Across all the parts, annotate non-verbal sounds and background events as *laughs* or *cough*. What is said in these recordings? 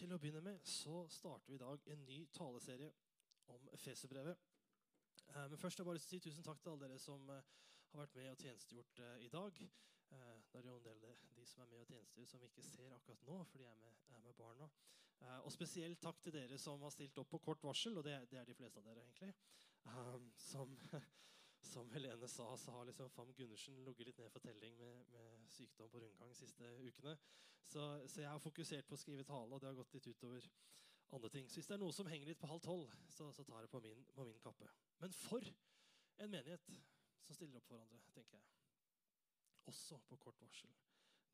til å begynne med så starter vi i dag en ny taleserie om Efeserbrevet. Eh, Men først har jeg bare si tusen takk til alle dere som eh, har vært med og tjenestegjort eh, i dag. Det er jo en del av de som er med og tjenestegjør som vi ikke ser akkurat nå, for de er med, er med barna. Og spesielt takk til dere som har stilt opp på kort varsel, og det, er- de fleste av dere, egentlig. Som, *laughs* som Helene sa, så har liksom Fam Gundersen ligget litt ned for telling med, med sykdom på rundgang de siste ukene. Så, så jeg har fokusert på å skrive tale, og det har gått litt utover andre ting. Så hvis det er noe som henger litt på halv tolv, så, så tar det på min, på min kappe. Men for en menighet som stiller opp for hverandre, tenker jeg. Også på kort varsel.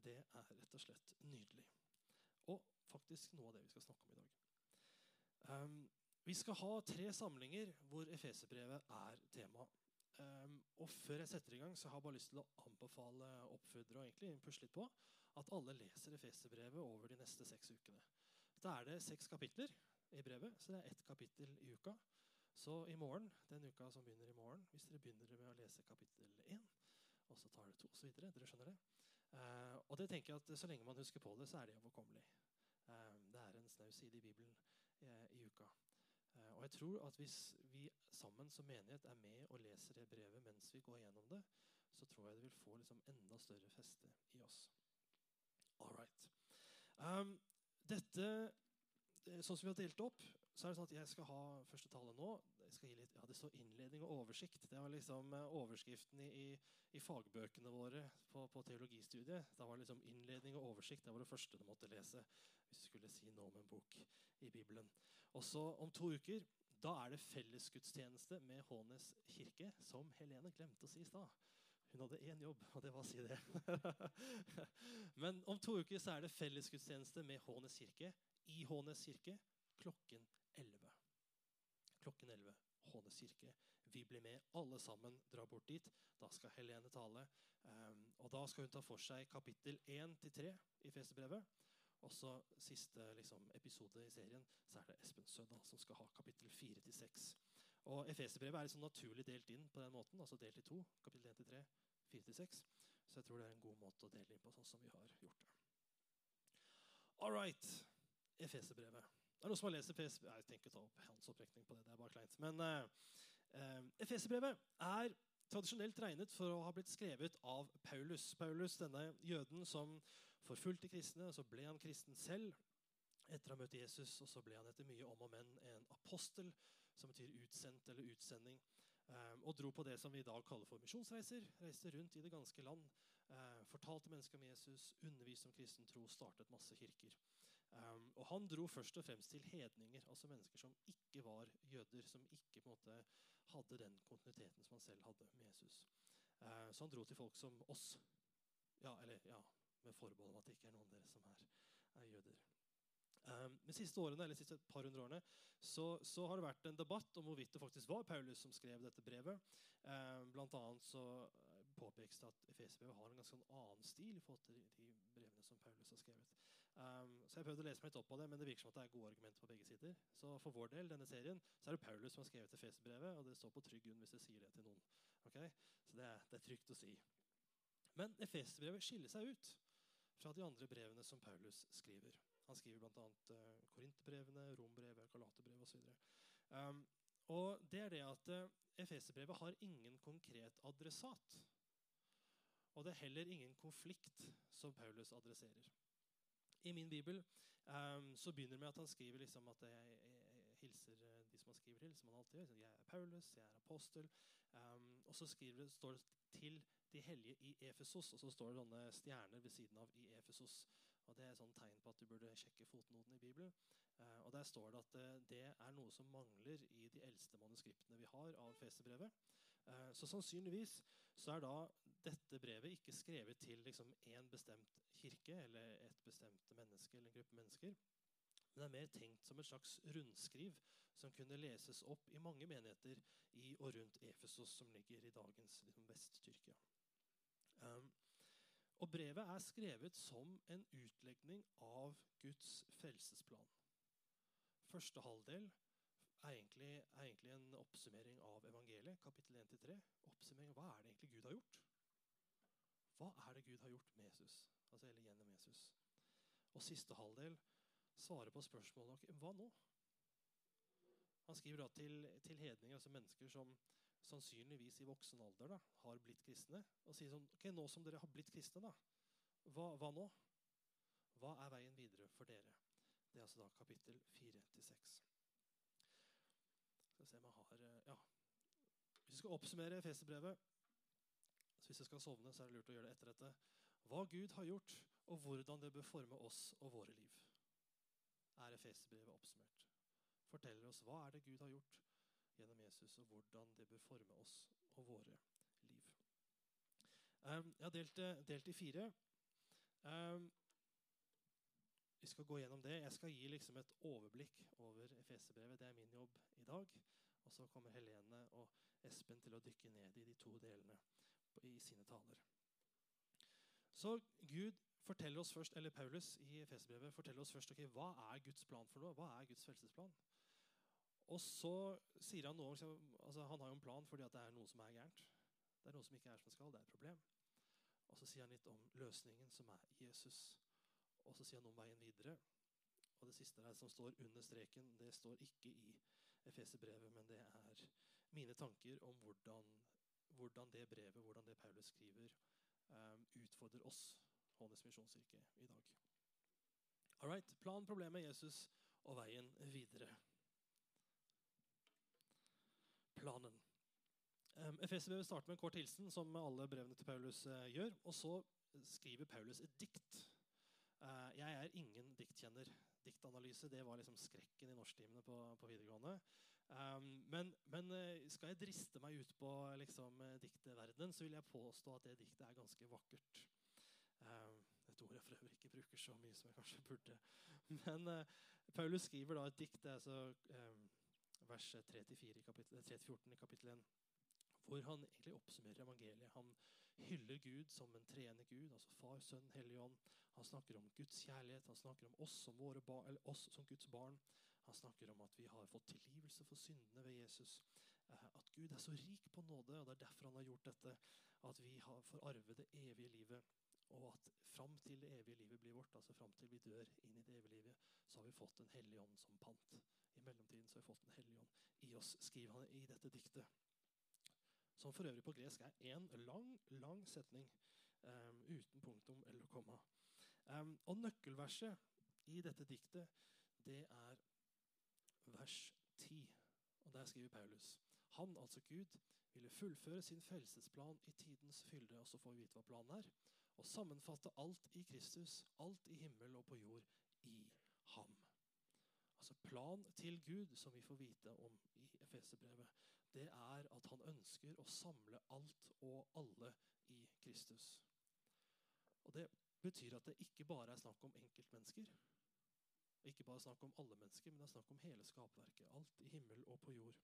Det er rett og slett nydelig. Og faktisk noe av det vi skal snakke om i dag. Um, vi skal ha tre samlinger hvor Efeserbrevet er tema. Um, og før jeg setter i gang, så har jeg bare lyst til å anbefale oppfordre og egentlig pushe litt på at alle leser Efeserbrevet over de neste seks ukene. Da er det seks kapitler i brevet, så det er ett kapittel i uka. Så i morgen, den uka som begynner i morgen, hvis dere begynner med å lese kapittel 1, og så tar det to, videre, dere skjønner det. Uh, og det tenker jeg at så lenge man husker på det, så er det overkommelig. Uh, det er en snau side i Bibelen uh, i uka. Eh, og jeg tror at hvis vi sammen som menighet er med og leser det brevet mens vi går gjennom det, så tror jeg det vil få liksom enda større feste i oss. All right. Um, dette, eh, sånn som vi har delt opp, så er det sånn at jeg skal ha første tale nå. Jeg skal gi litt, ja, Det står innledning og oversikt. Det var liksom eh, overskriften i, i, fagbøkene våre på, på teologistudiet. Da var liksom innledning og oversikt. Det var det første du måtte lese hvis du skulle si noe om en bok i Bibelen. Og så om to uker da er det fellesgudstjeneste med Hånes kirke, som Helene glemte å si i stad. Hun hadde én jobb, og det var å si det. *laughs* Men om to uker så er det fellesgudstjeneste med Hånes kirke i Hånes kirke klokken 11. Klokken 11. Hånes kirke. Vi blir med, alle sammen drar bort dit. Da skal Helene tale. Um, og da skal hun ta for seg kapittel 1-3 i Fesebrevet. Og så siste liksom, episode i serien så er det Espen Sødal som skal ha kapittel 4-6. Og Efeserbrevet er liksom naturlig delt inn på den måten. altså delt i to, kapittel 1-3, 4-6. Så jeg tror det er en god måte å dele inn på, sånn som vi har gjort det. All right. Efeserbrevet. Det er noen som har lest Efeserbrevet? Jeg tenker å ta opp hans opprekning på det. det er bare kleint. Men uh, Efeserbrevet er tradisjonelt regnet for å ha blitt skrevet av Paulus. Paulus, denne jøden som forfulgte kristne, så ble han kristen selv etter å ha møtt Jesus. Og så ble han etter mye om og men en apostel, som betyr utsendt eller utsending. Um, og dro på det som vi i dag kaller for misjonsreiser. Reiste rundt i det ganske land. Uh, fortalte mennesker om Jesus, underviste om kristen tro, startet masse kirker. Um, og han dro først og fremst til hedninger, altså mennesker som ikke var jøder. Som ikke på en måte hadde den kontinuiteten som han selv hadde med Jesus. Så han dro til folk som oss. Ja, eller ja, med forbehold om at det ikke er noen av dere som er, er jøder. Um, de siste årene, eller de siste par hundre årene så, så, har det vært en debatt om hvorvidt det faktisk var Paulus som skrev dette brevet. Um, blant annet så påpekes det at Efeserbrevet har en ganske annen stil i forhold til de brevene som Paulus har skrevet. Um, så Jeg prøvde å lese meg litt opp på det, men det virker som at det er gode argumenter på begge sider. Så for vår del, denne serien, så er det Paulus som har skrevet Efeserbrevet, og det står på trygg grunn hvis jeg sier det til noen. Okay? Så det er, det er trygt å si. Men Efeserbrevet skiller seg ut fra de andre brevene som Paulus skriver. Han skriver bl.a. Uh, Korinterbrevene, Rombrevet, Galaterbrevet osv. Um, og det er det at uh, Efeserbrevet har ingen konkret adressat. Og det er heller ingen konflikt som Paulus adresserer. I min bibel um, så begynner det med at han skriver liksom at jeg, jeg, jeg hilser uh, de som han skriver til. som han alltid gjør. Jeg er Paulus, jeg er apostel. Um, og så skriver, står det til de hellige i Efesos, og så står det sånne stjerner ved siden av i Efesos. Og Det er et tegn på at du burde sjekke fotnoten i Bibelen. Uh, og Der står det at uh, det er noe som mangler i de eldste manuskriptene vi har av Fesebrevet. Uh, så sannsynligvis så er da dette brevet ikke skrevet til liksom bestemt kirke eller et bestemt menneske eller en gruppe mennesker. Men det er mer tenkt som et slags rundskriv som kunne leses opp i mange menigheter i og rundt Efesos, som ligger i dagens liksom, Vest-Tyrkia. Um, og brevet er skrevet som en utlegning av Guds frelsesplan. Første halvdel er egentlig, er egentlig en oppsummering av evangeliet, kapittel 1-3. Oppsummering Hva er det egentlig Gud har gjort? Hva er det Gud har gjort med Jesus? Altså eller gjennom Jesus. Og siste halvdel svarer på spørsmålet hva nå? Han skriver da til, til hedninger, altså mennesker som sannsynligvis i voksen alder da, har blitt kristne, og sier sånn ok, Nå som dere har blitt kristne, da, hva, hva nå? Hva er veien videre for dere? Det er altså da kapittel 4-6. Skal se om jeg har eh, Ja. Hvis vi skal oppsummere Efeserbrevet, så hvis jeg skal sovne, så er det lurt å gjøre det etter dette. Hva Gud har gjort, og hvordan det bør forme oss og våre liv, er Efeserbrevet oppsummert. Forteller oss hva er det Gud har gjort gjennom Jesus, og hvordan det bør forme oss og våre liv. Um, jeg har delt det delt i fire. Um, vi skal gå gjennom det. Jeg skal gi liksom et overblikk over Efeserbrevet. Det er min jobb i dag. Og så kommer Helene og Espen til å dykke ned i de to delene i sine taler. Så Gud forteller oss først, eller Paulus i Efeserbrevet forteller oss først okay, hva er Guds plan for noe. Hva er Guds frelsesplan? Og så sier han noe altså Han har jo en plan fordi det er noe som er gærent. Det er noe som ikke er som skal. Det er et problem. Og så sier han litt om løsningen, som er Jesus. Og så sier han om veien videre. Og det siste der som står under streken, det står ikke i Efeserbrevet, men det er mine tanker om hvordan, hvordan det brevet, hvordan det Paulus skriver, um, utfordrer oss, Hånes misjonskirke, i dag. All right. Plan, problemet, Jesus og veien videre. Planen. Um, Efeserbrevet starter med en kort hilsen, som alle brevene til Paulus uh, gjør. Og så skriver Paulus et dikt Uh, jeg er ingen diktkjenner. Diktanalyse det var liksom skrekken i norsktimene på, på videregående. Um, men, men uh, skal jeg driste meg ut på liksom, dikteverdenen, så vil jeg påstå at det diktet er ganske vakkert. Um, et ord jeg for øvrig ikke bruker så mye som jeg kanskje burde. *laughs* Men Paulus skriver da et dikt, altså um, vers 3-14 i kapittel 1, hvor han egentlig oppsummerer evangeliet. Han hyller Gud som en treende Gud, altså Far, Sønn, Hellig Ånd. Han snakker om Guds kjærlighet, han snakker om oss som, bar, oss som Guds barn. Han snakker om at vi har fått tilgivelse for syndene ved Jesus. Eh, at Gud er så rik på nåde, og det er derfor han har gjort dette. At vi får arve det evige livet. Og at fram til det evige livet blir vårt, altså fram til vi dør inn i det evige livet, så har vi fått Den hellige ånd som pant. Mellomtiden så har vi fått Den hellige ånd i oss, skriver han i dette diktet. Som for øvrig på gresk er én lang, lang setning um, uten punktum eller komma. Um, og nøkkelverset i dette diktet, det er vers 10. Og der skriver Paulus Han, altså Gud, ville fullføre sin frelsesplan i tidens fylde. Og så får vi vite hva planen er. Og sammenfatte alt i Kristus, alt i himmel og på jord, i ham. Altså Plan til Gud, som vi får vite om i Efeserbrevet, det er at han ønsker å samle alt og alle i Kristus. Og Det betyr at det ikke bare er snakk om enkeltmennesker. Ikke bare snakk om alle mennesker, men det er snakk om hele skapverket. Alt i himmel og på jord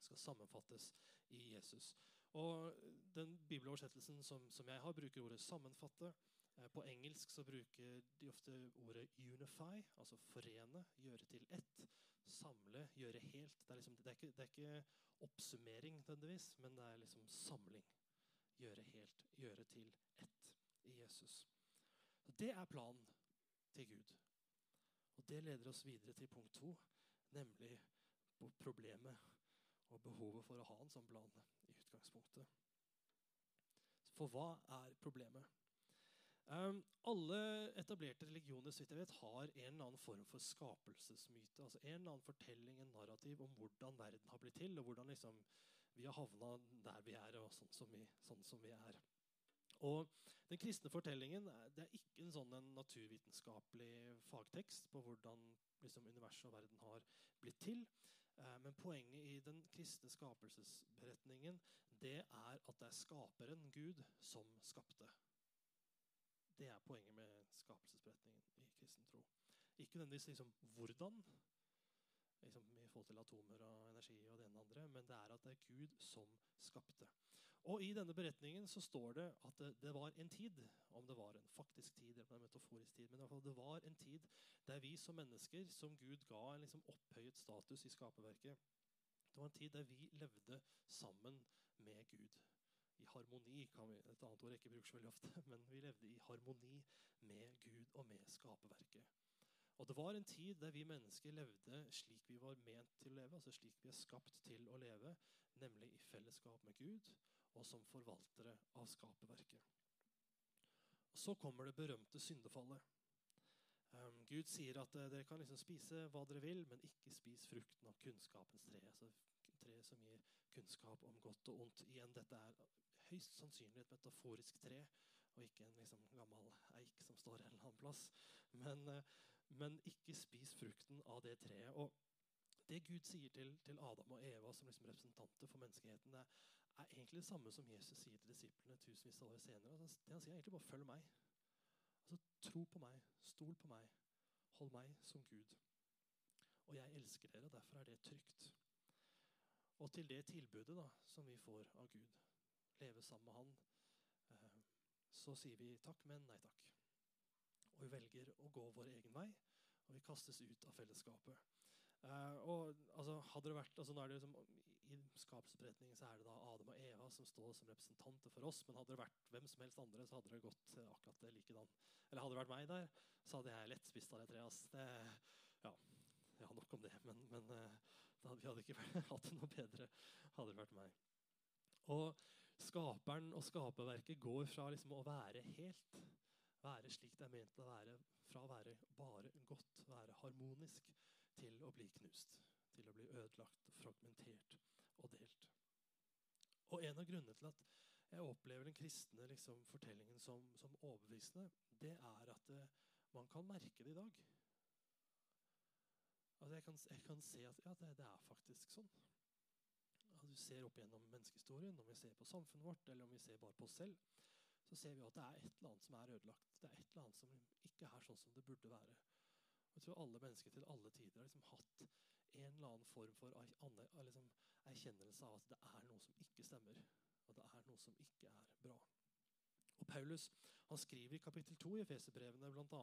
skal sammenfattes i Jesus. Og Den bibeloversettelsen som, som jeg har, bruker ordet 'sammenfatte'. Eh, på engelsk så bruker de ofte ordet 'unify', altså forene, gjøre til ett. Samle, gjøre helt. Det er, liksom, det er, ikke, det er ikke, oppsummering nødvendigvis, men det er liksom samling. Gjøre helt, gjøre til ett i Jesus. Det er planen til Gud. Og Det leder oss videre til punkt to, nemlig problemet og behovet for å ha en sånn plan i utgangspunktet. For hva er problemet? Um, alle etablerte religioner så vidt jeg vet, har en eller annen form for skapelsesmyte. altså En eller annen fortelling, en narrativ om hvordan verden har blitt til, og hvordan liksom, vi har havna der vi er, og sånn som vi, sånn som vi er. Og Den kristne fortellingen det er ikke en sånn en naturvitenskapelig fagtekst på hvordan liksom, universet og verden har blitt til. Eh, men poenget i den kristne skapelsesberetningen det er at det er skaperen, Gud, som skapte. Det er poenget med skapelsesberetningen i kristen tro. Ikke nødvendigvis liksom hvordan, liksom i forhold til atomer og energi, og det ene og andre, men det er at det er Gud som skapte. Og I denne beretningen så står det at det, var en tid, om det var en faktisk tid eller en metaforisk tid, men det var en tid der vi som mennesker, som Gud ga en liksom opphøyet status i skaperverket, det var en tid der vi levde sammen med Gud i harmoni. vi, Et annet ord jeg ikke bruker så veldig ofte. *laughs* Men vi levde i harmoni og med skaperverket. Og det var en tid der vi mennesker levde slik vi var ment til å leve, altså slik vi er skapt til å leve, nemlig i fellesskap med Gud og som forvaltere av skaperverket. Og Så kommer det berømte syndefallet. Um, Gud sier at uh, dere kan liksom spise hva dere vil, men ikke spis frukten av kunnskapens tre. Altså tre som gir kunnskap om godt og ondt. Igjen, dette er høyst sannsynlig et metaforisk tre, og ikke en liksom, gammel eik som står en eller annen plass. Men, uh, men ikke spis frukten av det treet. Og det Gud sier til, til Adam og Eva som liksom representanter for menneskeheten, det er egentlig det samme som Jesus sier til disiplene tusenvis av år senere. Altså, det Han sier er egentlig bare 'følg meg'. Altså, Tro på meg, stol på meg, hold meg som Gud. Og jeg elsker dere, og derfor er det trygt. Og til det tilbudet da, som vi får av Gud, leve sammen med Han, eh, så sier vi takk, men nei takk. Og vi velger å gå vår egen vei, og vi kastes ut av fellesskapet. Uh, og altså, hadde det vært, altså, nå er det liksom, I skapelsesberetningen så er det da Adam og Eva som står som representanter for oss. Men hadde det vært hvem som helst andre, så hadde det gått uh, akkurat likedan. Eller hadde det vært meg der, så hadde jeg lett spist av det treet. Ja, ja, nok om det. Men, men uh, hadde vi hadde ikke *laughs* hatt det noe bedre hadde det vært meg. Og skaperen og skaperverket går fra liksom å være helt, være slik det er ment å være, fra å være bare godt, være harmonisk, til å bli knust. Til å bli ødelagt, fragmentert og delt. Og En av grunnene til at jeg opplever den kristne liksom, fortellingen som, som, overbevisende, det er at det, man kan merke det i dag. Altså jeg, kan, jeg kan se at ja, det, det er faktisk sånn. Du ser opp gjennom menneskehistorien, om vi ser på samfunnet vårt, eller om vi ser bare på oss selv, så ser vi at det er et eller annet som er ødelagt. Det er et eller annet som ikke er sånn som det burde være. Jeg tror alle mennesker til alle tider har liksom hatt en eller annen form for liksom, erkjennelse av at det er noe som ikke stemmer. Og det er noe som ikke er bra. Og Paulus han skriver i kapittel 2 i Efeserbrevene bl.a.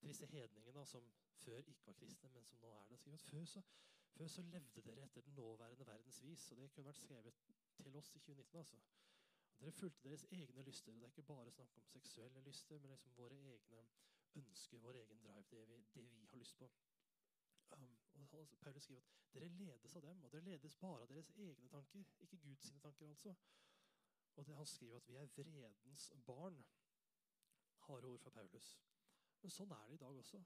til disse hedningene som før ikke var kristne, men som nå er det. skriver at før så, før så levde dere etter den nåværende verdens vis. Og det kunne vært skrevet til oss i 2019. altså. Dere fulgte deres egne lyster. og Det er ikke bare snakk om seksuelle lyster, men liksom våre egne ønsker, vår egen drive, det vi, det vi har lyst på. Um, og Paulus skriver at dere ledes av dem, og dere ledes bare av deres egne tanker. Ikke Guds sine tanker, altså. Og det, Han skriver at vi er vredens barn. Harde ord fra Paulus. Men sånn er det i dag også.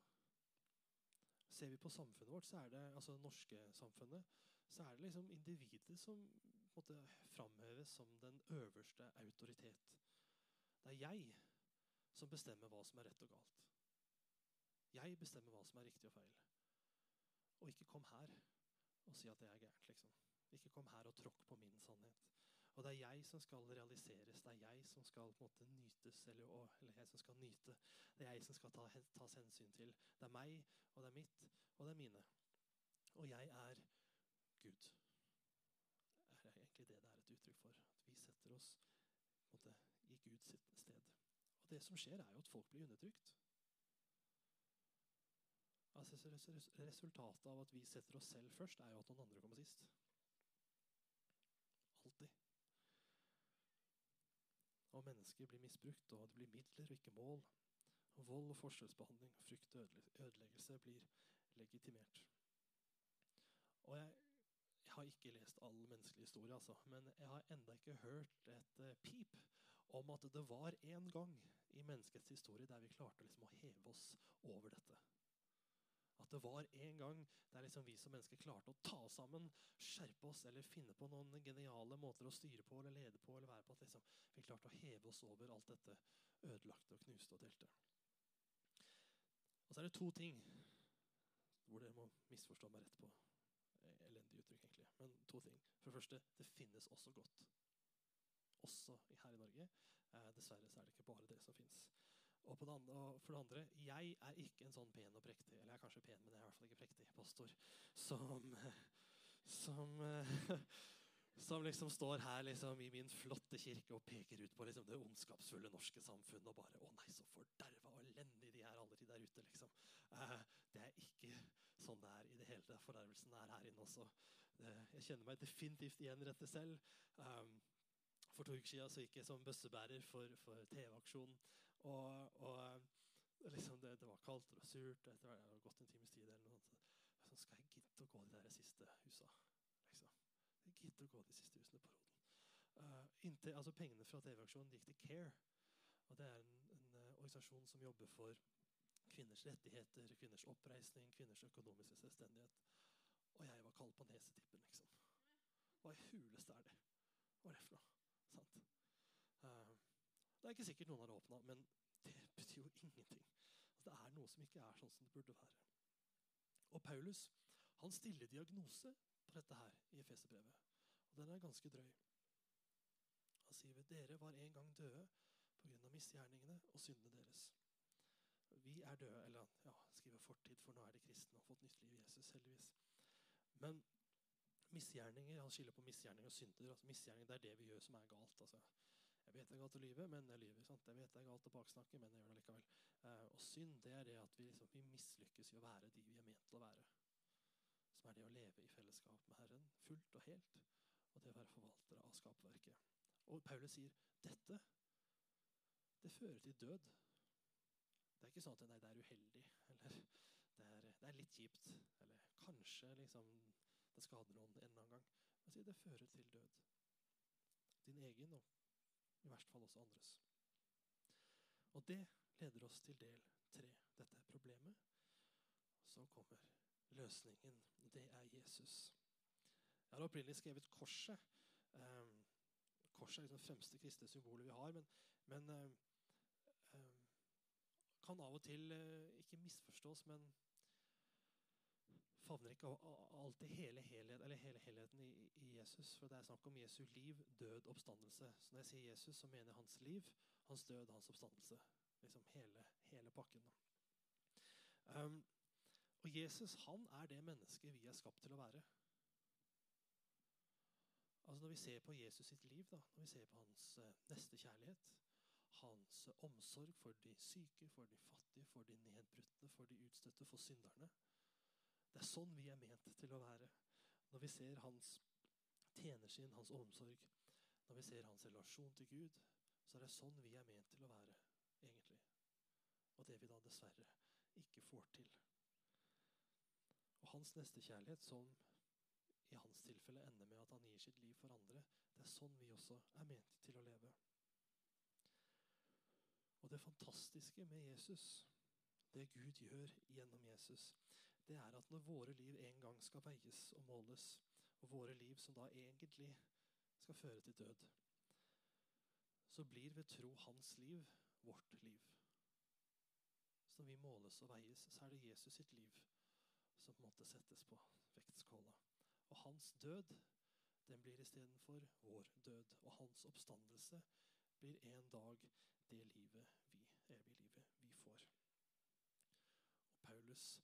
Ser vi på samfunnet vårt, så er det, altså norske samfunnet, så er det liksom individet som måtte framheves som den øverste autoritet. Det er jeg som bestemmer hva som er rett og galt. Jeg bestemmer hva som er riktig og feil. Og ikke kom her og si at det er gærent. liksom. Ikke kom her og tråkk på min sannhet. Og det er jeg som skal realiseres, det er jeg som skal på en måte nytes, eller, eller jeg som skal nyte. Det er jeg som skal ta, tas hensyn til. Det er meg, og det er mitt, og det er mine. Og jeg er Gud. Det er egentlig det det er et uttrykk for. At vi setter oss måte, i Guds sted. Og det som skjer, er jo at folk blir undertrykt. Altså, resultatet av at vi setter oss selv først, er jo at noen andre kommer sist. Alltid. Og mennesker blir misbrukt, og det blir midler og ikke mål. Vold og forskjellsbehandling, frykt og ødeleggelse blir legitimert. Og jeg, jeg, har ikke lest all menneskelig historie, altså, men jeg har enda ikke hørt et uh, pip om at det var en gang i menneskets historie der vi klarte liksom å heve oss over dette. At det var en gang der liksom vi som mennesker klarte å ta oss sammen, skjerpe oss eller finne på noen geniale måter å styre på eller lede på. eller være på, at liksom Vi klarte å heve oss over alt dette ødelagte og knuste og delte. Og så er det to ting hvor dere må misforstå meg rett på. Elendig uttrykk, egentlig. Men to ting. For det første, det finnes også godt. Også her i Norge. Eh, dessverre så er det ikke bare det som fins. Og, og, for det andre, jeg er ikke en sånn pen og prektig eller jeg er kanskje pen, men jeg er i hvert fall ikke prektig pastor som, som, *laughs* som liksom står her liksom, i min flotte kirke og peker ut på liksom, det ondskapsfulle norske samfunnet og bare 'Å nei, så forderva og elendig de er alle de der ute', liksom. Uh, det er ikke sånn det er i det hele. Fordervelsen er her inne også. Jeg kjenner meg definitivt igjen i dette selv. Um, for to uker siden gikk jeg som bøssebærer for, for TV-aksjonen. Og, og, liksom det, det, var kaldt og surt. Etter hvert hadde gått en times tid eller noe sånt. Så skal jeg gidde å gå de der siste husa? Liksom. Jeg gidder å gå de siste husene på Roden. Uh, inntil, altså Pengene fra TV-aksjonen gikk til CARE. og Det er en, en uh, organisasjon som jobber for kvinners rettigheter, kvinners oppreisning, kvinners økonomiske selvstendighet. Og jeg var kald på nesetippen, liksom. Hva i huleste er det? Hva er det for noe? Sant? Uh, det er ikke sikkert noen har åpna, men det *laughs* betyr jo ingenting. Altså, det er noe som ikke er sånn som det burde være. Og Paulus han stiller diagnose på dette her i Efeserbrevet. Og den er ganske drøy. Han sier dere var en gang døde pga. misgjerningene og syndene deres. Vi er døde, eller ja, skriver fortid, for nå er de kristne og har fått nytt liv i Jesus, heldigvis. Men misgjerninger, han skiller på misgjerninger og synder. altså Misgjerninger det er det vi gjør som er galt. altså jeg vet det er galt å lyve, men jeg lyver. sant? Jeg vet det er galt å baksnakke, men jeg gjør det likevel. Eh, og synd det er det at vi, liksom, vi mislykkes i å være de vi er ment til å være. Som er det å leve i fellesskap med Herren fullt og helt. Og det å være forvaltere av skapverket. Og Paulus sier dette det fører til død. Det er ikke sånn at nei, det er uheldig, *laughs* eller det er, det er litt kjipt, eller kanskje liksom, det skader noen en eller annen gang. Men sier det fører til død. Din egen og i verste fall også andres. Og det leder oss til del tre. Dette er problemet. Så kommer løsningen. Det er Jesus. Jeg har opprinnelig skrevet korset. Um, korset er liksom det fremste kristne symbolet vi har. Men, men um, kan av og til uh, ikke misforstås, men favner ikke alltid hele, helhet, hele helheten i, i, Jesus. For det er snakk om Jesu liv, død, oppstandelse. Så når jeg sier Jesus, så mener jeg hans liv, hans død, hans oppstandelse. Liksom hele, hele pakken. Um, og Jesus han er det mennesket vi er skapt til å være. Altså Når vi ser på Jesus sitt liv, da, når vi ser på hans uh, nestekjærlighet, hans uh, omsorg for de syke, for de fattige, for de nedbrutte, for de utstøtte, for synderne, det er sånn vi er ment til å være. Når vi ser hans tjenersinn, hans omsorg, når vi ser hans relasjon til Gud, så er det sånn vi er ment til å være, egentlig. Og det vi da dessverre ikke får til. Og hans nestekjærlighet, som i hans tilfelle ender med at han gir sitt liv for andre, det er sånn vi også er ment til å leve. Og det fantastiske med Jesus, det Gud gjør gjennom Jesus, det er at når våre liv en gang skal veies og måles, og våre liv som da egentlig skal føre til død, så blir ved tro hans liv vårt liv. Så når vi måles og veies, så er det Jesus sitt liv som måtte settes på vektskåla. Og hans død den blir istedenfor vår død. Og hans oppstandelse blir en dag det livet vi, evige livet vi får. Og Paulus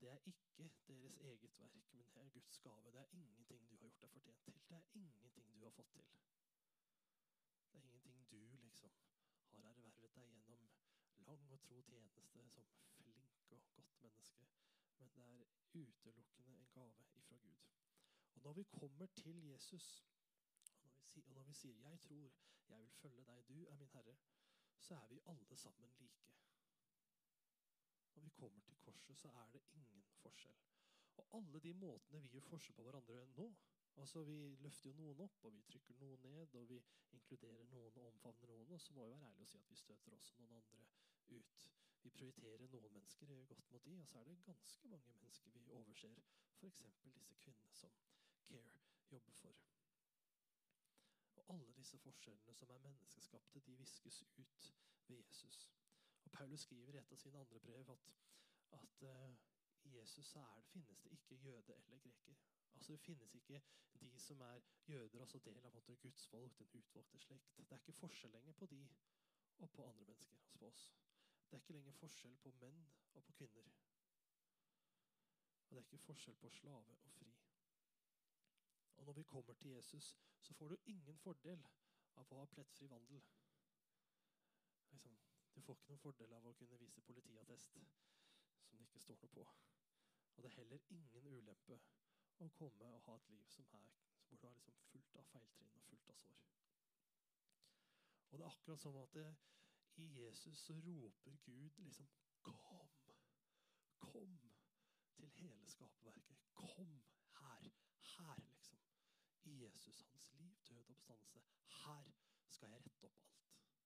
det er ikke deres eget verk, men det er Guds gave. Det er ingenting du har gjort deg fortjent til. Det er ingenting du har fått til. Det er ingenting du liksom har ervervet deg gjennom lang og tro tjeneste som flink og godt menneske. Men det er utelukkende en gave ifra Gud. Og når vi kommer til Jesus, og når vi, og når vi sier 'Jeg tror, jeg vil følge deg, du er min Herre', så er vi alle sammen like. Når vi kommer til korset, så er det ingen forskjell. Og alle de måtene vi gjør forskjell på hverandre nå altså Vi løfter jo noen opp, og vi trykker noen ned, og vi inkluderer noen og omfavner noen. Og så må vi være ærlige og si at vi støter også noen andre ut. Vi prioriterer noen mennesker, gjør godt mot de, og så er det ganske mange mennesker vi overser. F.eks. disse kvinnene som Care jobber for. Og alle disse forskjellene som er menneskeskapte, de viskes ut ved Jesus. Og Paulus skriver i et av sine andre brev at, at uh, i Jesus er, finnes det ikke jøde eller greker. Altså Det finnes ikke de som er jøder, altså del av måte, Guds folk, den utvalgte slekt. Det er ikke forskjell lenger på de og på andre mennesker. altså på oss. Det er ikke lenger forskjell på menn og på kvinner. Og det er ikke forskjell på slave og fri. Og når vi kommer til Jesus, så får du ingen fordel av å ha plettfri vandel. Liksom, du får ikke noen fordel av å kunne vise politiattest som det ikke står noe på. Og det er heller ingen ulempe å komme og ha et liv som er, hvor du er liksom fullt av feiltrinn og fullt av sår. Og det er akkurat som at det, I Jesus så roper Gud liksom Kom! Kom til hele skaperverket. Kom her. Her, liksom. I Jesus, hans liv, død og oppstandelse. Her skal jeg rette opp alt.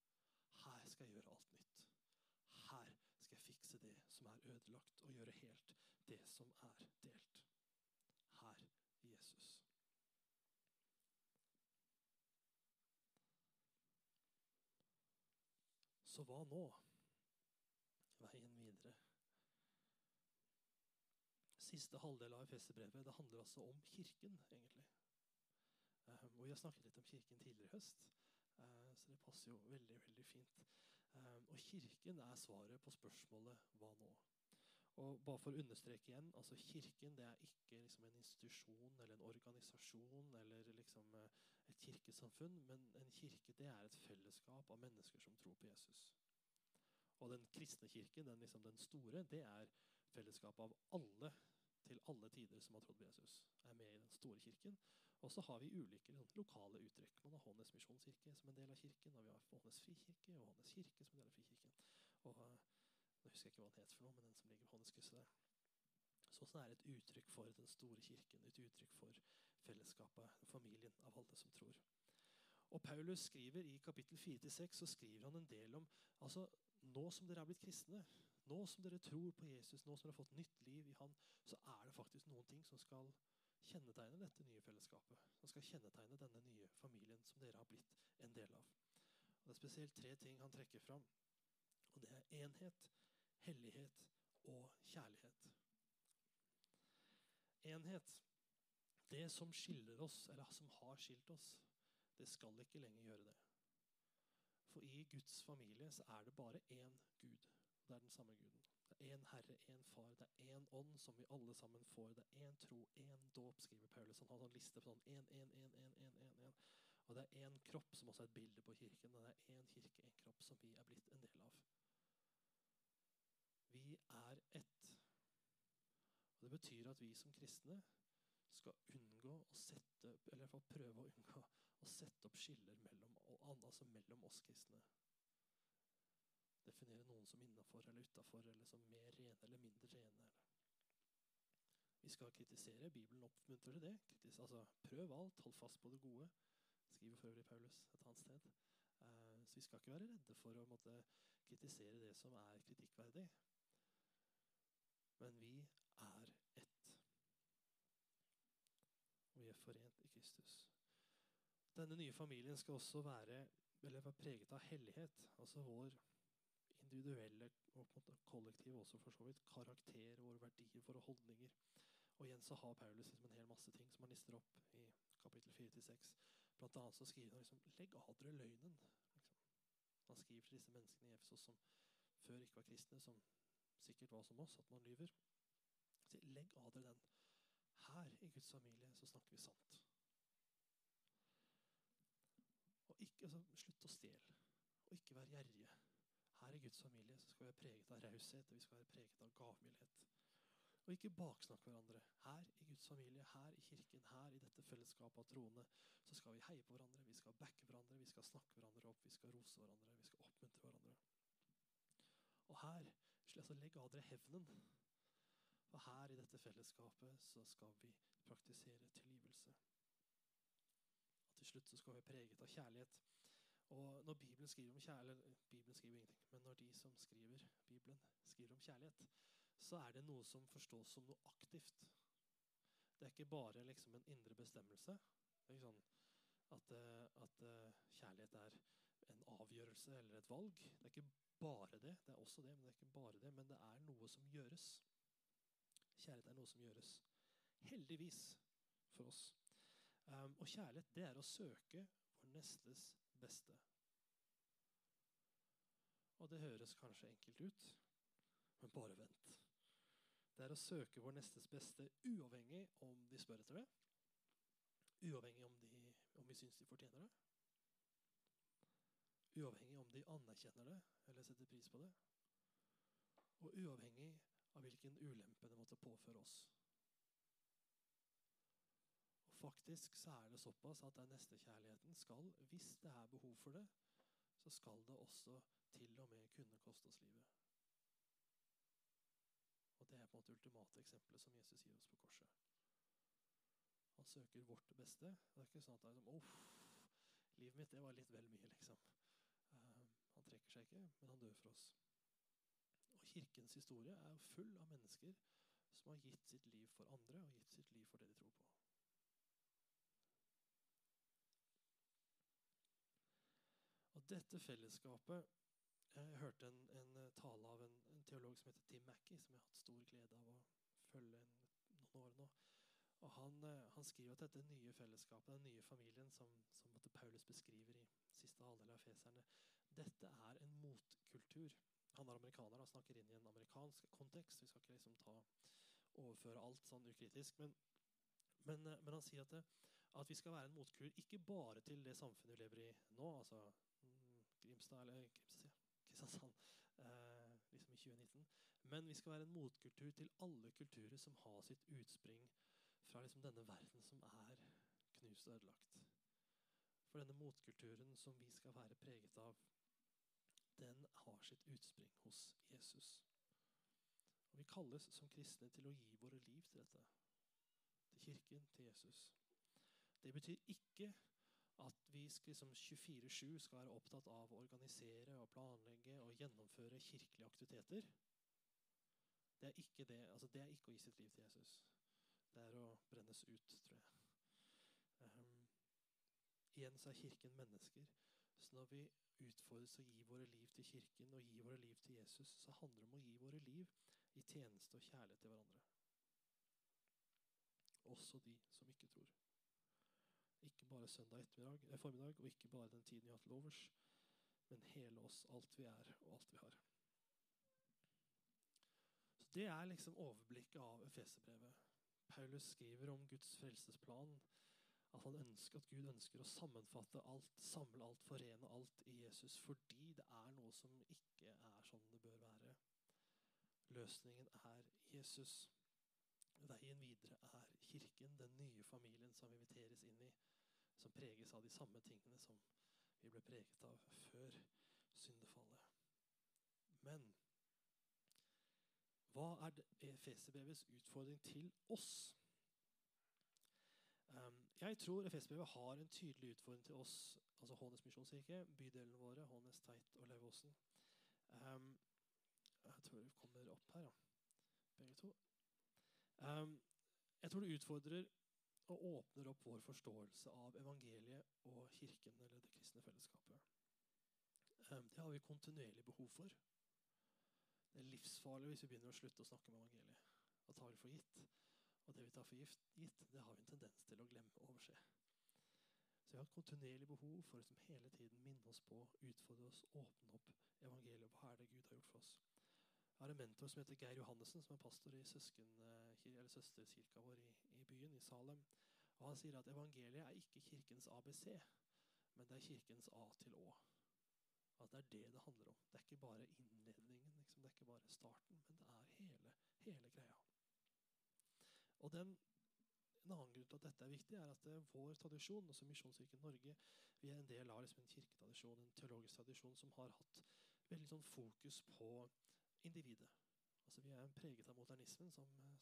Her skal jeg gjøre alt nytt. Her skal jeg fikse det som er ødelagt, og gjøre helt det som er delt. Her, Jesus. Så hva nå? Veien videre. Siste halvdel av Efeserbrevet det handler altså om kirken, egentlig. Um, og Vi har snakket litt om kirken tidligere i høst, så det passer jo veldig veldig fint. Um, og Kirken er svaret på spørsmålet 'hva nå?' Og bare for å understreke igjen, altså Kirken det er ikke liksom en institusjon eller en organisasjon eller liksom uh, et kirkesamfunn, men en kirke det er et fellesskap av mennesker som tror på Jesus. Og den kristne kirken, den, liksom den store, det er fellesskapet av alle til alle tider som har trodd på Jesus, er med i den store kirken. Og så har vi ulike liksom, lokale uttrykk. Man har Hånes misjonskirke som en del av kirken, og vi har Hånes frikirke og Hånes kirke som en del av frikirken. Og, uh, nå husker jeg ikke hva den het for noe, men den som ligger på Håneskrysset der. Så sånn er det et uttrykk for den store kirken, et uttrykk for fellesskapet, familien av alle som tror. Og Paulus skriver I kapittel 4-6 så skriver han en del om altså nå som dere er blitt kristne, nå som dere tror på Jesus, nå som dere har fått nytt liv i Han, så er det faktisk noen ting som skal kjennetegne dette nye fellesskapet. Som skal kjennetegne denne nye familien som dere har blitt en del av. Og det er spesielt tre ting han trekker fram. Og det er enhet, hellighet og kjærlighet. Enhet. Det som skiller oss, eller som har skilt oss, det skal ikke lenger gjøre det. For i Guds familie så er det bare én Gud. Det er den samme Guden. Én Herre, én Far, det er én ånd som vi alle sammen får. Det er én tro, én dåp, skriver Paulus. Han har en liste på sånn én, én, én, én, én, én, én. Og det er én kropp, som også er et bilde på kirken. Og Det er én kirke, én kropp, som vi er blitt en del av. Vi er ett. Og Det betyr at vi som kristne skal unngå å sette, eller i hvert fall prøve å unngå å sette opp skiller mellom, altså mellom oss kristne. Definere noen som innafor eller utafor, eller som mer rene eller mindre rene. Vi skal kritisere. Bibelen oppmuntrer til det. Kritis, altså, prøv alt, hold fast på det gode, skriver for øvrig Paulus et annet sted. Uh, så vi skal ikke være redde for å måtte, kritisere det som er kritikkverdig. Men vi er ett. Og vi er forent i Kristus. Denne nye familien skal også være, være preget av hellighet. Altså vår individuelle og kollektive også for så vidt, karakter, våre verdier, våre holdninger. Og igjen så har Paulus liksom en hel masse ting som han lister opp i kapittel 4-6. Blant annet så skriver han liksom 'legg av dere løgnen'. Liksom. Han skriver til disse menneskene i Efesos som før ikke var kristne, som sikkert var som oss, at man lyver. Så legg av dere den. Her i Guds familie så snakker vi sant. Og ikke, altså, Slutt å stjele, og ikke være gjerrige. Her i Guds familie så skal vi være preget av raushet og vi skal være preget av gavmildhet. Og ikke baksnakke hverandre. Her i Guds familie, her i kirken, her i dette fellesskapet av troende, så skal vi heie på hverandre, vi skal backe hverandre, vi skal snakke hverandre opp, vi skal rose hverandre, vi skal oppmuntre hverandre. Og her altså legge av dere hevnen. For her i dette fellesskapet så skal vi praktisere tilgivelse. Og til slutt så skal vi være preget av kjærlighet. Og når Bibelen skriver om kjærlighet Bibelen skriver ingenting, men når de som skriver Bibelen, skriver om kjærlighet, så er det noe som forstås som noe aktivt. Det er ikke bare liksom en indre bestemmelse. Det er ikke sånn at, eh, at uh, kjærlighet er en avgjørelse eller et valg. Det er ikke bare det. Det er også det, men det er ikke bare det. Men det er noe som gjøres. Kjærlighet er noe som gjøres. Heldigvis for oss. Um, og kjærlighet, det er å søke vår nestes beste. Og det høres kanskje enkelt ut, men bare vent. Det er å søke vår nestes beste uavhengig om de spør etter det. Uavhengig om, de, om vi syns de fortjener det. Uavhengig om de anerkjenner det eller setter pris på det. Og uavhengig av hvilken ulempe det måtte påføre oss. Faktisk så er det såpass at den nestekjærligheten skal, hvis det er behov for det, så skal det også til og med kunne koste oss livet. Og Det er på en måte ultimate eksempelet som Jesus gir oss på korset. Han søker vårt beste. Det er ikke sånn at det er som, Uff, livet mitt det var litt vel mye, liksom. Uh, han trekker seg ikke, men han dør for oss. Og Kirkens historie er full av mennesker som har gitt sitt liv for andre og gitt sitt liv for det de tror på. Og dette fellesskapet Jeg hørte en, en tale av en, en, teolog som heter Tim Mackey, som jeg har hatt stor glede av å følge en, noen år nå. Og han, eh, han, skriver at dette nye fellesskapet, den nye familien som, som Paulus beskriver i siste halvdel av Feserne, dette er en motkultur. Han er amerikaner og snakker inn i en amerikansk kontekst. Vi skal ikke liksom ta, overføre alt sånn ukritisk. Men, men, eh, men han sier at, det, at, vi skal være en motkultur ikke bare til det samfunnet vi lever i nå, altså Grimstad eller Kristiansand eh, liksom i 2019. Men vi skal være en motkultur til alle kulturer som har sitt utspring fra liksom denne verden som er knust og ødelagt. For denne motkulturen som vi skal være preget av, den har sitt utspring hos Jesus. Og Vi kalles som kristne til å gi våre liv til dette. Til kirken, til Jesus. Det betyr ikke at vi liksom 24-7 skal være opptatt av å organisere og planlegge og gjennomføre kirkelige aktiviteter. Det er ikke det. Altså, det er ikke å gi sitt liv til Jesus. Det er å brennes ut, tror jeg. Um, igjen så er Kirken mennesker. Så når vi utfordres å gi våre liv til Kirken og gi våre liv til Jesus, så handler det om å gi våre liv i tjeneste og kjærlighet til hverandre. Også de som ikke tror. Ikke bare søndag ettermiddag, eh, formiddag, og ikke bare den tiden vi har til overs, men hele oss, alt vi er og alt vi har. Så Det er liksom overblikket av Efeserbrevet. Paulus skriver om Guds frelsesplan, at han ønsker at Gud ønsker å sammenfatte alt, samle alt, forene alt i Jesus, fordi det er noe som ikke er sånn det bør være. Løsningen er Jesus. Veien videre er kirken, den nye familien som inviteres inn i som preges av de samme tingene som vi ble preget av før syndefallet. Men hva er Efeserbrevets utfordring til oss? Um, jeg tror Efeserbrevet har en tydelig utfordring til oss, altså Hånes misjonskirke, bydelene våre, Hånes, Teit og Lauvåsen. Um, jeg tror vi kommer opp her, ja. begge to. Um, jeg tror det utfordrer og åpner opp vår forståelse av evangeliet og kirken eller det kristne fellesskapet. Ehm, det har vi kontinuerlig behov for. Det er livsfarlig hvis vi begynner å slutte å snakke om evangeliet Da tar vi for gitt. Og det vi tar for gitt, det har vi en tendens til å glemme og overse. Så vi har et kontinuerlig behov for å liksom hele tiden minne oss på, utfordre oss, åpne opp evangeliet. Hva er det Gud har gjort for oss? Jeg har en mentor som heter Geir Johannessen, som er pastor i søsken, eller søsterkirka vår i, byen, i Salem. Og Han sier at evangeliet er ikke kirkens ABC, men det er kirkens A til Å. At det er det det handler om. Det er ikke bare innledningen, liksom. det er ikke bare starten, men det er hele, hele greia. Og den, En annen grunn til at dette er viktig, er at vår tradisjon, altså Misjonskirken Norge, vi er en del av liksom en kirketradisjon, en teologisk tradisjon som har hatt veldig sånn fokus på individet. Altså Vi er preget av modernismen som, som,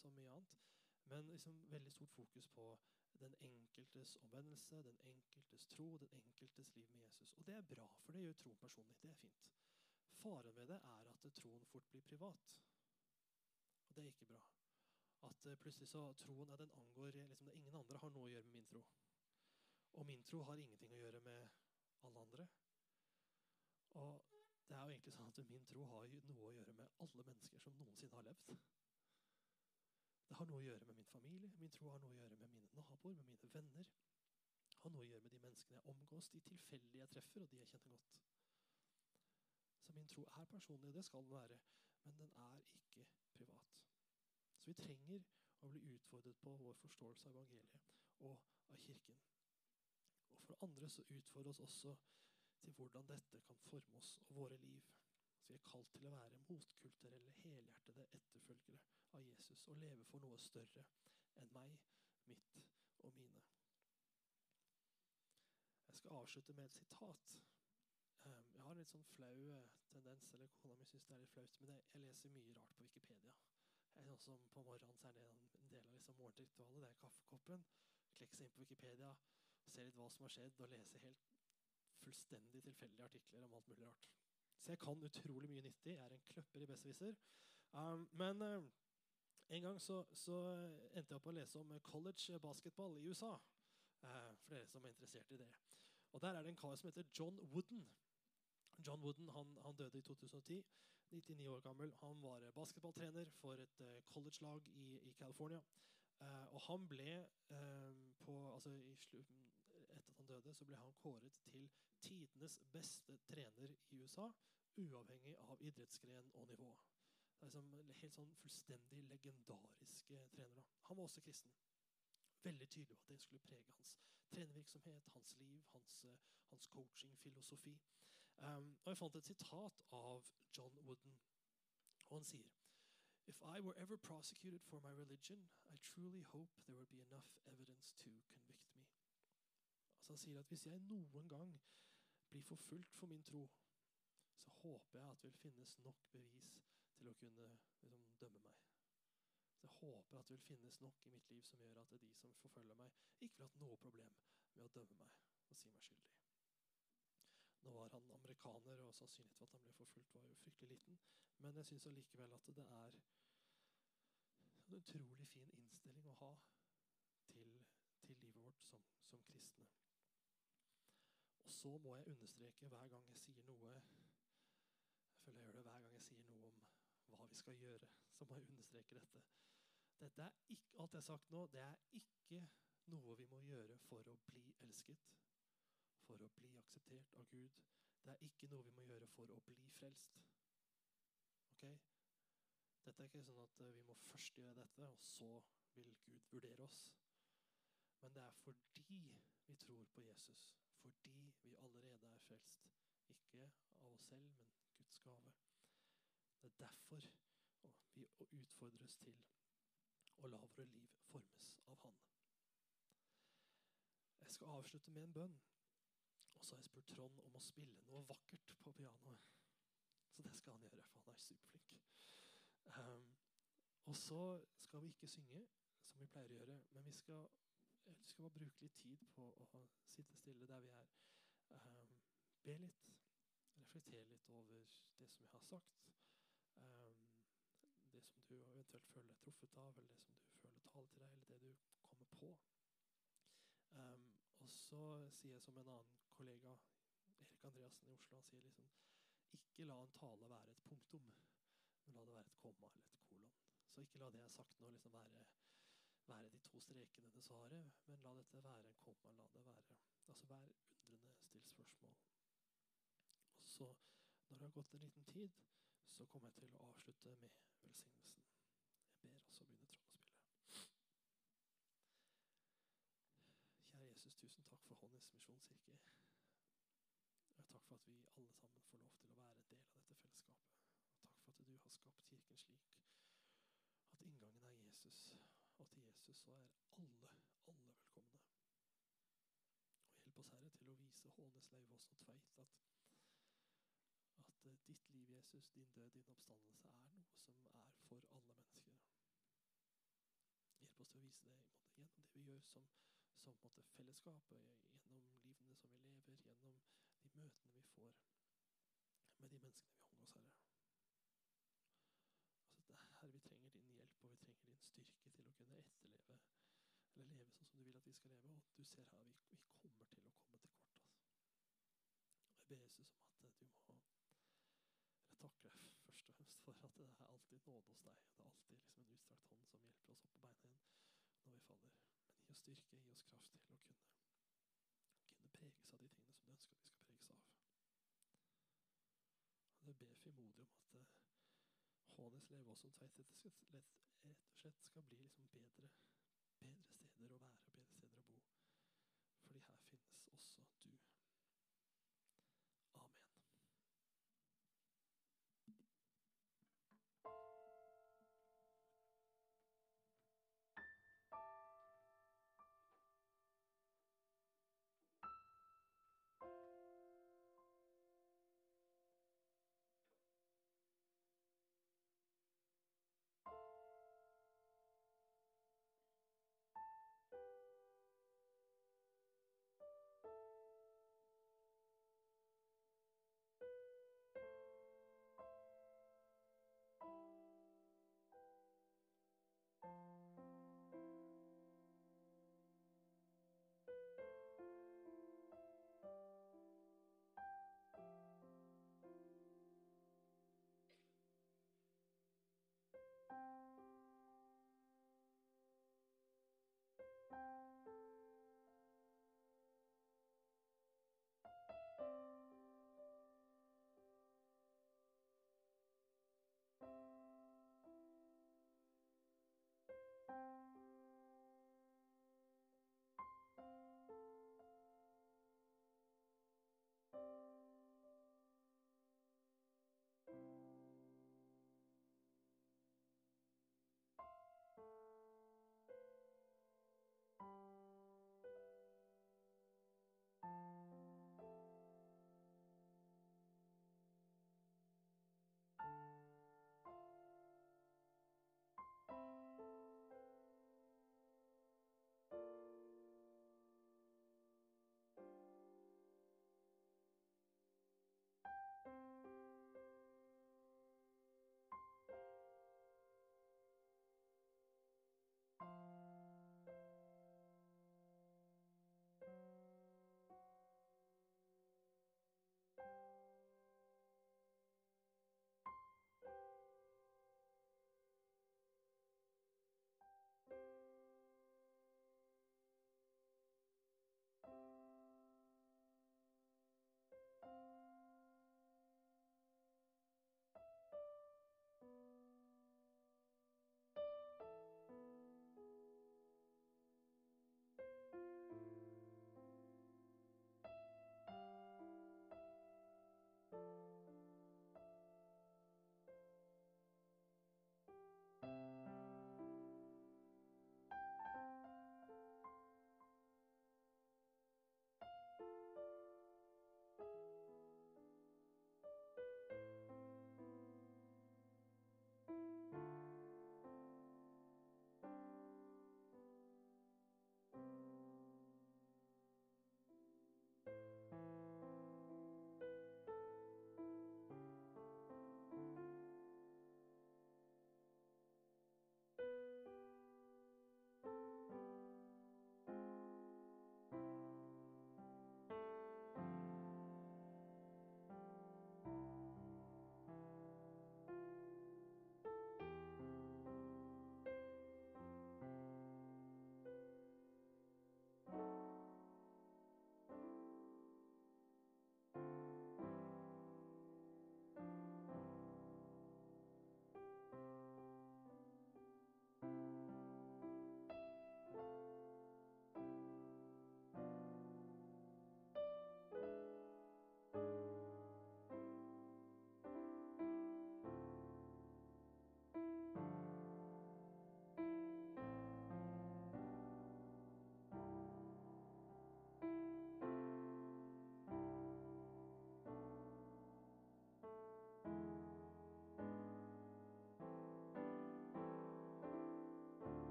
som mye annet. Men liksom veldig stort fokus på den enkeltes omvendelse, den enkeltes tro, den enkeltes liv med Jesus. Og det er bra, for det gjør troen personlig. Det er fint. Faren ved det er at troen fort blir privat. Og det er ikke bra. At uh, plutselig så troen er den angår liksom, Ingen andre har noe å gjøre med min tro. Og min tro har ingenting å gjøre med alle andre. Og det er jo egentlig sånn at Min tro har noe å gjøre med alle mennesker som noensinne har levd. Det har noe å gjøre med min familie, min tro har noe å gjøre med mine naboer, med mine venner. Det har noe å gjøre med de menneskene jeg omgås, de tilfeldige jeg treffer, og de jeg kjenner godt. Så min tro er personlig, og det skal den være, men den er ikke privat. Så vi trenger å bli utfordret på vår forståelse av evangeliet og av Kirken. Og for andre så utfordrer oss også til hvordan dette kan forme oss og våre liv. Vi er kalt til å være motkulturelle, helhjertede etterfølgere av Jesus og leve for noe større enn meg, mitt og mine. Jeg skal avslutte med et sitat. Jeg har en litt sånn flau eh, tendens, eller kona mi syns det er litt flaut, men jeg, leser mye rart på Wikipedia. Sånn som På morgenen så er det en del av liksom morgenritualet. Det er kaffekoppen. Klekke seg inn på Wikipedia, se litt hva som har skjedd, og lese helt fullstendig tilfeldige artikler om alt mulig rart. Så jeg kan utrolig mye nyttig. Jeg er en kløpper i besserwisser. Um, men uh, en gang så, så, endte jeg opp å lese om college basketball i USA. Uh, for dere som er interessert i det. Og Der er det en kar som heter John Wooden. John Wooden han, han døde i 2010. 99 år gammel. Han var basketballtrener for et uh, college-lag i, i California. Uh, og han ble uh, på, altså at han døde, så ble han kåret til tidenes beste trener i USA, uavhengig av idrettsgren og nivå. Det er liksom Helt sånn fullstendig legendariske trenere. Han var også kristen. Veldig tydelig på at det skulle prege hans trenervirksomhet, hans liv, hans, hans coachingfilosofi. Um, og Jeg fant et sitat av John Wooden. Og han sier If I were ever prosecuted for my religion, I truly hope there would be enough evidence to convict Altså Han sier at hvis jeg noen gang blir forfulgt for min tro, så håper jeg at det vil finnes nok bevis til å kunne liksom, dømme meg. Så jeg håper at det vil finnes nok i mitt liv som gjør at de som forfølger meg, ikke vil ha noe problem med å dømme meg og si meg skyldig. Nå var han amerikaner, og sannsynligheten for at han ble forfulgt, var jo fryktelig liten. Men jeg syns allikevel at det er en utrolig fin innstilling å ha til, til livet vårt som, som, kristne. Og så må jeg understreke hver gang jeg sier noe Jeg føler jeg gjør det hver gang jeg sier noe om hva vi skal gjøre. Så må jeg understreke dette. Dette er ikke, alt jeg har sagt nå, det er ikke noe vi må gjøre for å bli elsket for å bli akseptert av Gud. Det er ikke noe vi må gjøre for å bli frelst. Ok? Dette er ikke sånn at eh, vi må først gjøre dette, og så vil Gud vurdere oss. Men det er fordi vi tror på Jesus, fordi vi allerede er frelst. Ikke av oss selv, men Guds gave. Det er derfor vi utfordres til å la våre liv formes av Han. Jeg skal avslutte med en bønn. Og så har jeg spurt Trond om å spille noe vakkert på pianoet. Så det skal han gjøre, for han er superflink. Um, og så skal vi ikke synge, som vi pleier å gjøre, men vi skal, vi skal bare bruke litt tid på å sitte stille der vi er. Um, be litt, reflektere litt over det som jeg har sagt. Um, det som du eventuelt føler deg truffet av, eller det som du føler taler til deg, eller det du kommer på. Um, og så sier jeg som en annen kollega, Erik Andreassen i Oslo, han sier liksom Ikke la en tale være et punktum, men la det være et komma eller et kolon. Så ikke la det jeg har sagt nå, liksom være, være de to strekene det svaret, men la dette være en komma. la det være, altså Vær undrende, still spørsmål. Og så, når det har gått en liten tid, så kommer jeg til å avslutte med velsignelsen. Jeg ber, og så begynner Trond å spille. Kjære Jesus, tusen takk for Honnys misjonskirke. Og takk for at vi alle sammen får lov til å være del av dette fellesskapet. Og takk for at du har skapt kirken slik at inngangen er Jesus, og til Jesus så er alle, alle velkomne. Og hjelp oss, Herre, til å vise Hånes Leivås og Tveit at, at uh, ditt liv, Jesus, din død, din oppstandelse, er noe som er for alle mennesker. Hjelp oss til å vise det gjennom det vi gjør som som måte fellesskapet, gjennom livene som vi lever, gjennom de møtene vi får med de menneskene vi omgås, Herre. Altså, herre, vi trenger din hjelp, og vi trenger din styrke til å kunne etterleve eller leve sånn som du vil vi skal leve. Og du ser her, vi, vi kommer til å komme til kort. Altså. Jeg ber Jesus om at du må Jeg takker deg først og fremst for at det er alltid nåde hos deg. Det er alltid liksom en utstrakt hånd som hjelper oss opp på beina igjen når vi faller. Men Gi oss styrke, gi oss kraft til å kunne, kunne preges av de tingene som du ønsker at vi skal preges av. Og det ber frimodig om at Hånes leve også tveit rett og slett skal bli liksom bedre